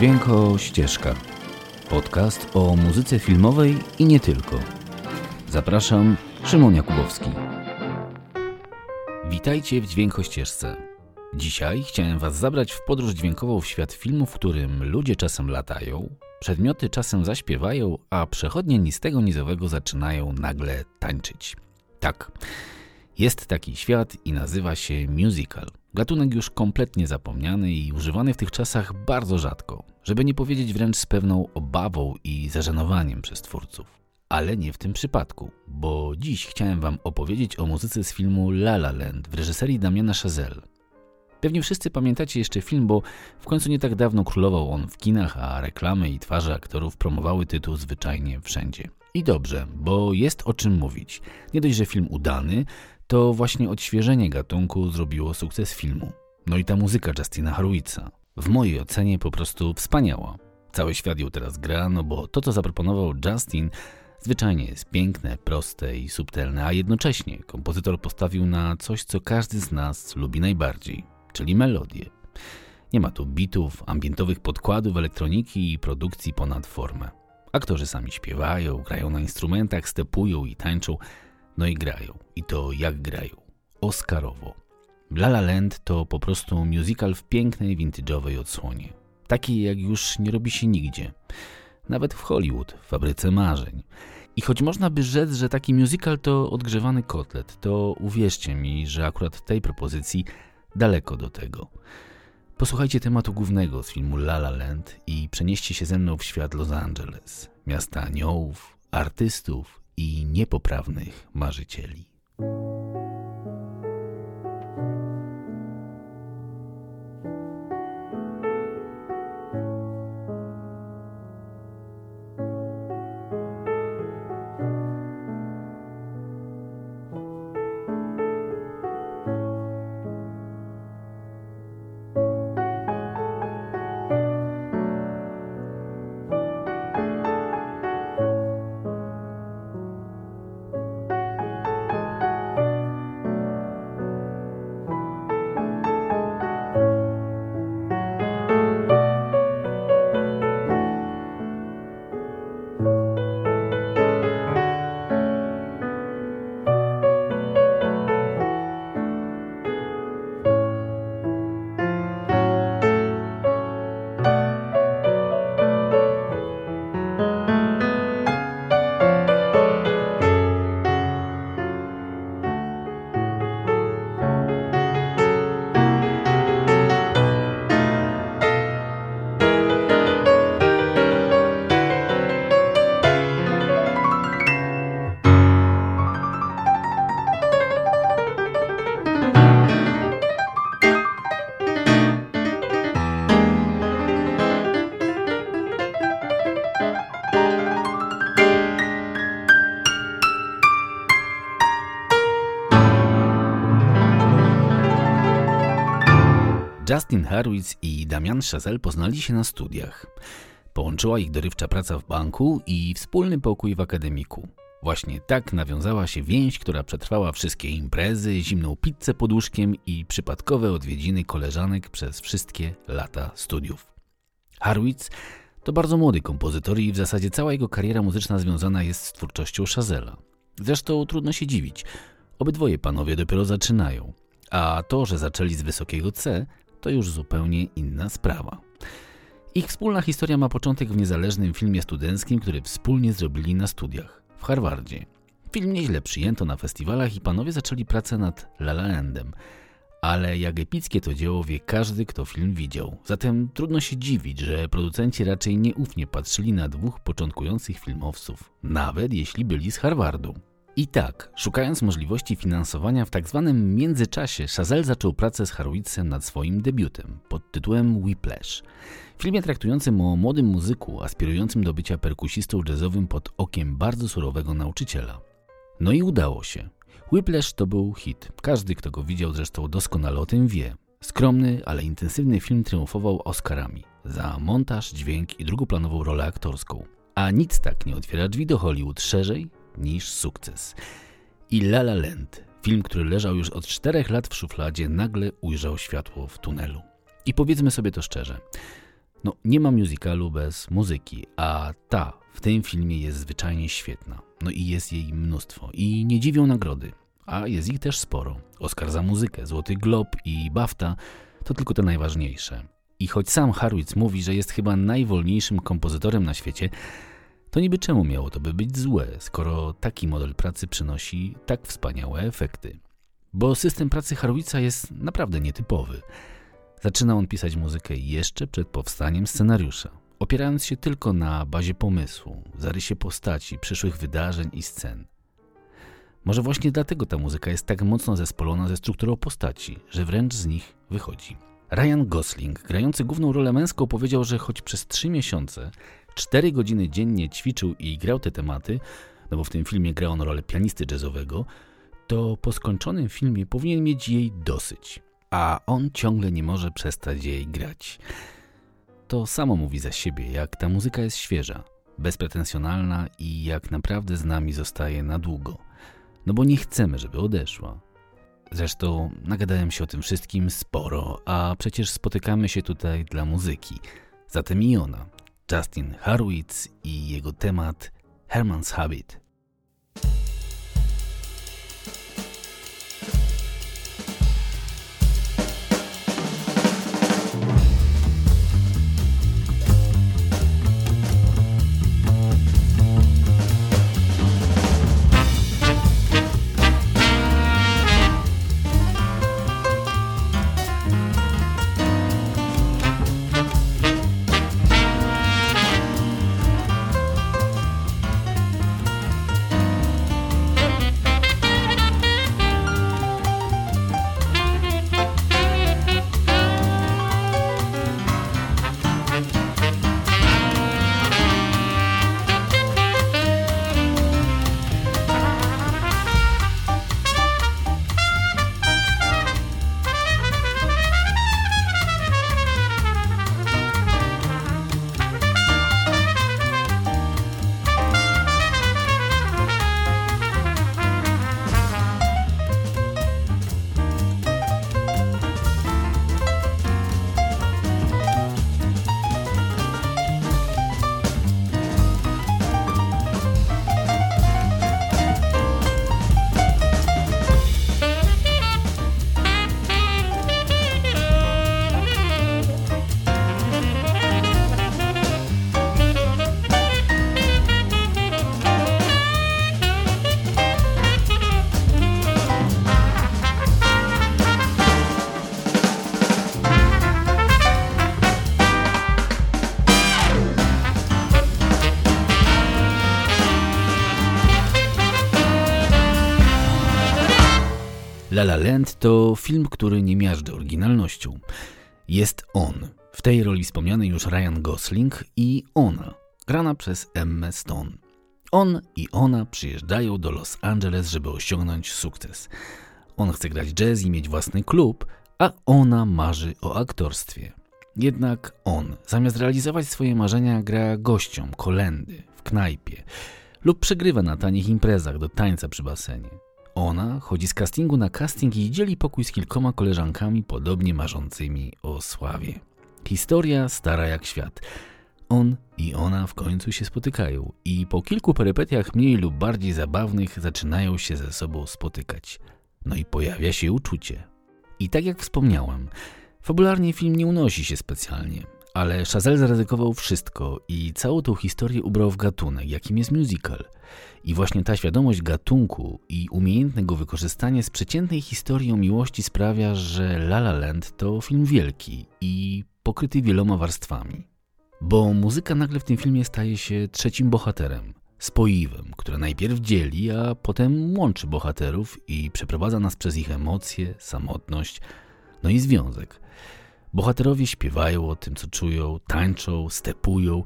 Dźwięko Ścieżka. Podcast o muzyce filmowej i nie tylko. Zapraszam, Szymon Jakubowski. Witajcie w Dźwięko Ścieżce. Dzisiaj chciałem Was zabrać w podróż dźwiękową w świat filmu, w którym ludzie czasem latają, przedmioty czasem zaśpiewają, a przechodnie ni z tego nizowego zaczynają nagle tańczyć. Tak, jest taki świat i nazywa się musical. Gatunek już kompletnie zapomniany i używany w tych czasach bardzo rzadko, żeby nie powiedzieć wręcz z pewną obawą i zażenowaniem przez twórców. Ale nie w tym przypadku, bo dziś chciałem Wam opowiedzieć o muzyce z filmu La La Land w reżyserii Damiana Chazelle. Pewnie wszyscy pamiętacie jeszcze film, bo w końcu nie tak dawno królował on w kinach, a reklamy i twarze aktorów promowały tytuł zwyczajnie wszędzie. I dobrze, bo jest o czym mówić. Nie dość, że film udany, to właśnie odświeżenie gatunku zrobiło sukces filmu. No i ta muzyka Justina Harwitza. W mojej ocenie po prostu wspaniała. Cały świat ją teraz gra, no bo to co zaproponował Justin zwyczajnie jest piękne, proste i subtelne, a jednocześnie kompozytor postawił na coś, co każdy z nas lubi najbardziej, czyli melodię. Nie ma tu bitów, ambientowych podkładów, elektroniki i produkcji ponad formę. Aktorzy sami śpiewają, grają na instrumentach, stepują i tańczą, no i grają. I to jak grają. Oscarowo. La La Land to po prostu musical w pięknej, vintage'owej odsłonie. Takiej jak już nie robi się nigdzie. Nawet w Hollywood, w fabryce marzeń. I choć można by rzec, że taki musical to odgrzewany kotlet, to uwierzcie mi, że akurat tej propozycji daleko do tego. Posłuchajcie tematu głównego z filmu La La Land i przenieście się ze mną w świat Los Angeles, miasta aniołów, artystów i niepoprawnych marzycieli. Justin Harwitz i Damian Chazelle poznali się na studiach. Połączyła ich dorywcza praca w banku i wspólny pokój w akademiku. Właśnie tak nawiązała się więź, która przetrwała wszystkie imprezy, zimną pizzę pod łóżkiem i przypadkowe odwiedziny koleżanek przez wszystkie lata studiów. Harwitz to bardzo młody kompozytor i w zasadzie cała jego kariera muzyczna związana jest z twórczością Chazella. Zresztą trudno się dziwić. Obydwoje panowie dopiero zaczynają. A to, że zaczęli z wysokiego C, to już zupełnie inna sprawa. Ich wspólna historia ma początek w niezależnym filmie studenckim, który wspólnie zrobili na studiach w Harvardzie. Film nieźle przyjęto na festiwalach i panowie zaczęli pracę nad La La Landem. Ale jak epickie to dzieło wie każdy, kto film widział. Zatem trudno się dziwić, że producenci raczej nieufnie patrzyli na dwóch początkujących filmowców, nawet jeśli byli z Harvardu. I tak, szukając możliwości finansowania w tak zwanym międzyczasie, Chazelle zaczął pracę z Harwitzem nad swoim debiutem pod tytułem Whiplash. Filmie traktującym o młodym muzyku aspirującym do bycia perkusistą jazzowym pod okiem bardzo surowego nauczyciela. No i udało się. Whiplash to był hit. Każdy, kto go widział zresztą doskonale o tym wie. Skromny, ale intensywny film triumfował Oscarami za montaż, dźwięk i drugoplanową rolę aktorską. A nic tak nie otwiera drzwi do Hollywood szerzej niż sukces. I La La Land, film, który leżał już od czterech lat w szufladzie, nagle ujrzał światło w tunelu. I powiedzmy sobie to szczerze. No, nie ma musicalu bez muzyki, a ta w tym filmie jest zwyczajnie świetna. No i jest jej mnóstwo. I nie dziwią nagrody, a jest ich też sporo. Oscar za muzykę, Złoty Glob i BAFTA to tylko te najważniejsze. I choć sam Harwitz mówi, że jest chyba najwolniejszym kompozytorem na świecie, to niby czemu miało to by być złe, skoro taki model pracy przynosi tak wspaniałe efekty? Bo system pracy Harwitza jest naprawdę nietypowy. Zaczyna on pisać muzykę jeszcze przed powstaniem scenariusza, opierając się tylko na bazie pomysłu, zarysie postaci, przyszłych wydarzeń i scen. Może właśnie dlatego ta muzyka jest tak mocno zespolona ze strukturą postaci, że wręcz z nich wychodzi. Ryan Gosling, grający główną rolę męską, powiedział, że choć przez trzy miesiące, cztery godziny dziennie ćwiczył i grał te tematy, no bo w tym filmie grał on rolę pianisty jazzowego, to po skończonym filmie powinien mieć jej dosyć, a on ciągle nie może przestać jej grać. To samo mówi za siebie, jak ta muzyka jest świeża, bezpretensjonalna i jak naprawdę z nami zostaje na długo. No bo nie chcemy, żeby odeszła. Zresztą nagadałem się o tym wszystkim sporo, a przecież spotykamy się tutaj dla muzyki. Zatem i ona, Justin Harwitz i jego temat Herman's Habit. La La Land to film, który nie miażdży oryginalnością. Jest on, w tej roli wspomniany już Ryan Gosling i ona, grana przez Emma Stone. On i ona przyjeżdżają do Los Angeles, żeby osiągnąć sukces. On chce grać jazz i mieć własny klub, a ona marzy o aktorstwie. Jednak on, zamiast realizować swoje marzenia, gra gościom kolendy w knajpie lub przegrywa na tanich imprezach do tańca przy basenie. Ona chodzi z castingu na casting i dzieli pokój z kilkoma koleżankami podobnie marzącymi o sławie. Historia stara jak świat. On i ona w końcu się spotykają i po kilku perypetiach mniej lub bardziej zabawnych zaczynają się ze sobą spotykać. No i pojawia się uczucie. I tak jak wspomniałem, fabularnie film nie unosi się specjalnie, ale Chazelle zaryzykował wszystko i całą tą historię ubrał w gatunek, jakim jest musical – i właśnie ta świadomość gatunku i umiejętne go wykorzystanie z przeciętnej historii o miłości sprawia, że La La Land to film wielki i pokryty wieloma warstwami. Bo muzyka nagle w tym filmie staje się trzecim bohaterem, spoiwem, które najpierw dzieli, a potem łączy bohaterów i przeprowadza nas przez ich emocje, samotność, no i związek. Bohaterowie śpiewają o tym, co czują, tańczą, stepują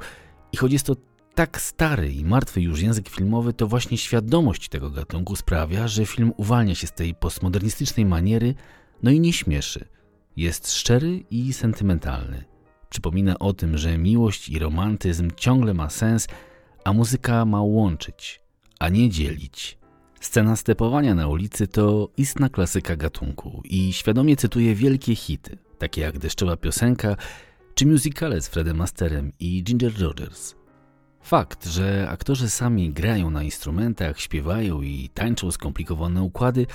i choć jest to tak stary i martwy już język filmowy, to właśnie świadomość tego gatunku sprawia, że film uwalnia się z tej postmodernistycznej maniery, no i nie śmieszy. Jest szczery i sentymentalny. Przypomina o tym, że miłość i romantyzm ciągle ma sens, a muzyka ma łączyć, a nie dzielić. Scena stepowania na ulicy to istna klasyka gatunku i świadomie cytuję wielkie hity, takie jak Deszczowa Piosenka czy musicale z Fredem Asterem i Ginger Rogers. Fakt, że aktorzy sami grają na instrumentach, śpiewają i tańczą skomplikowane układy,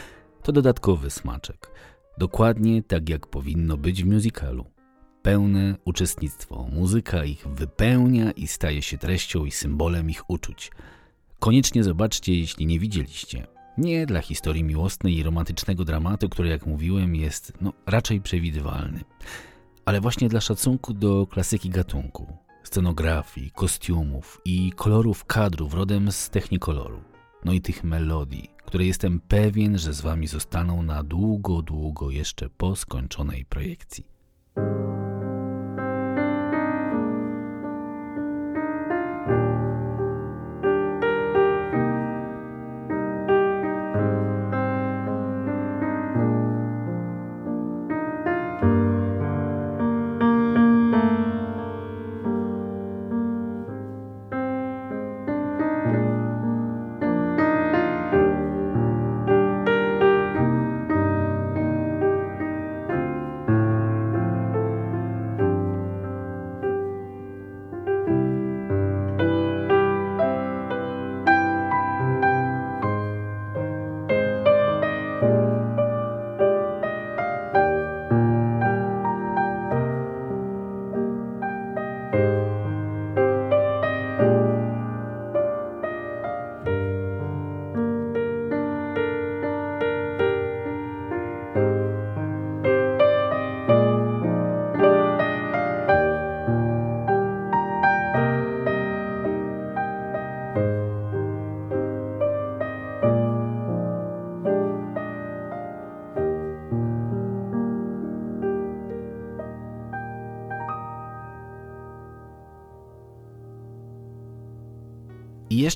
to dodatkowy smaczek. Dokładnie tak jak powinno być w musicalu. Pełne uczestnictwo, muzyka ich wypełnia i staje się treścią i symbolem ich uczuć. Koniecznie zobaczcie, jeśli nie widzieliście. Nie dla historii miłosnej i romantycznego dramatu, który, jak mówiłem, jest no, raczej przewidywalny, ale właśnie dla szacunku do klasyki gatunku, scenografii, kostiumów i kolorów kadrów rodem z technikoloru, no i tych melodii, które jestem pewien, że z Wami zostaną na długo, długo jeszcze po skończonej projekcji.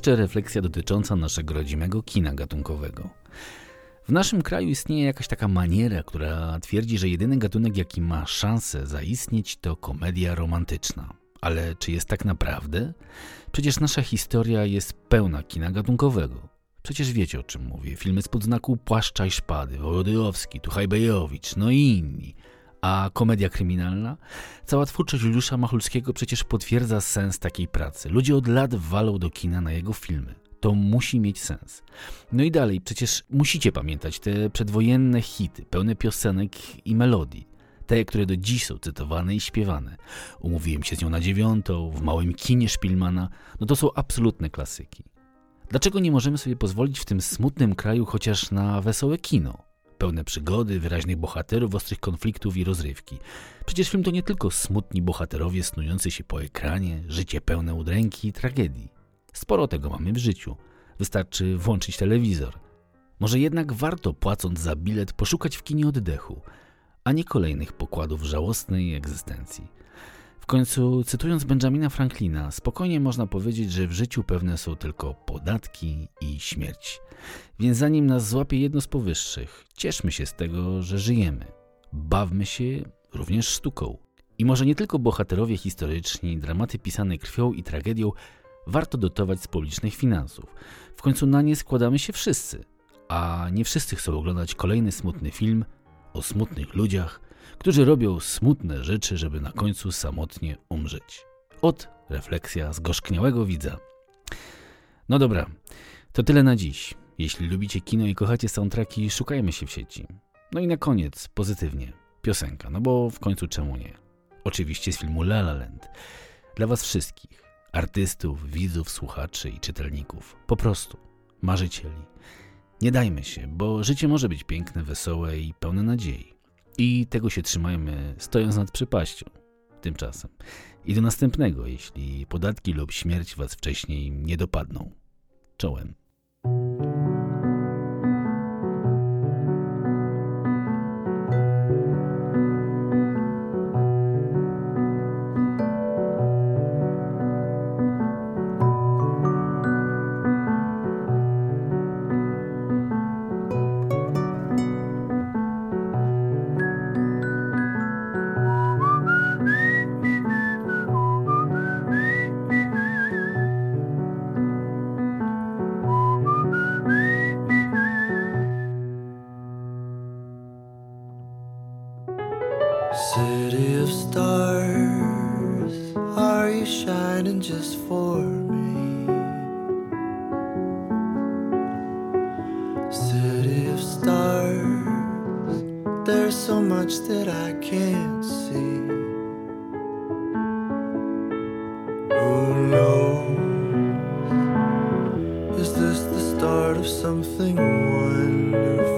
Jeszcze refleksja dotycząca naszego rodzimego kina gatunkowego. W naszym kraju istnieje jakaś taka maniera, która twierdzi, że jedyny gatunek, jaki ma szansę zaistnieć, to komedia romantyczna. Ale czy jest tak naprawdę? Przecież nasza historia jest pełna kina gatunkowego. Przecież wiecie o czym mówię. Filmy z podznaku Płaszcza i Szpady, Wołodyjowski, Tuchajbejowicz, no i inni – a komedia kryminalna? Cała twórczość Juliusza Machulskiego przecież potwierdza sens takiej pracy. Ludzie od lat walą do kina na jego filmy. To musi mieć sens. No i dalej, przecież musicie pamiętać te przedwojenne hity, pełne piosenek i melodii. Te, które do dziś są cytowane i śpiewane. Umówiłem się z nią na dziewiątą, w małym kinie Szpilmana. No to są absolutne klasyki. Dlaczego nie możemy sobie pozwolić w tym smutnym kraju chociaż na wesołe kino? Pełne przygody, wyraźnych bohaterów, ostrych konfliktów i rozrywki. Przecież film to nie tylko smutni bohaterowie snujący się po ekranie, życie pełne udręki i tragedii. Sporo tego mamy w życiu. Wystarczy włączyć telewizor. Może jednak warto, płacąc za bilet, poszukać w kinie oddechu, a nie kolejnych pokładów żałosnej egzystencji. W końcu, cytując Benjamina Franklina, spokojnie można powiedzieć, że w życiu pewne są tylko podatki i śmierć. Więc zanim nas złapie jedno z powyższych, cieszmy się z tego, że żyjemy. Bawmy się również sztuką. I może nie tylko bohaterowie historyczni, dramaty pisane krwią i tragedią warto dotować z publicznych finansów. W końcu na nie składamy się wszyscy. A nie wszyscy chcą oglądać kolejny smutny film o smutnych ludziach, którzy robią smutne rzeczy, żeby na końcu samotnie umrzeć. Od refleksja zgorzkniałego widza. No dobra, to tyle na dziś. Jeśli lubicie kino i kochacie soundtracki, szukajmy się w sieci. No i na koniec, pozytywnie, piosenka, no bo w końcu czemu nie? Oczywiście z filmu La La Land. Dla was wszystkich, artystów, widzów, słuchaczy i czytelników. Po prostu, marzycieli. Nie dajmy się, bo życie może być piękne, wesołe i pełne nadziei. I tego się trzymajmy, stojąc nad przypaścią. Tymczasem. I do następnego, jeśli podatki lub śmierć was wcześniej nie dopadną. Czołem. That I can't see. Who knows? Is this the start of something wonderful?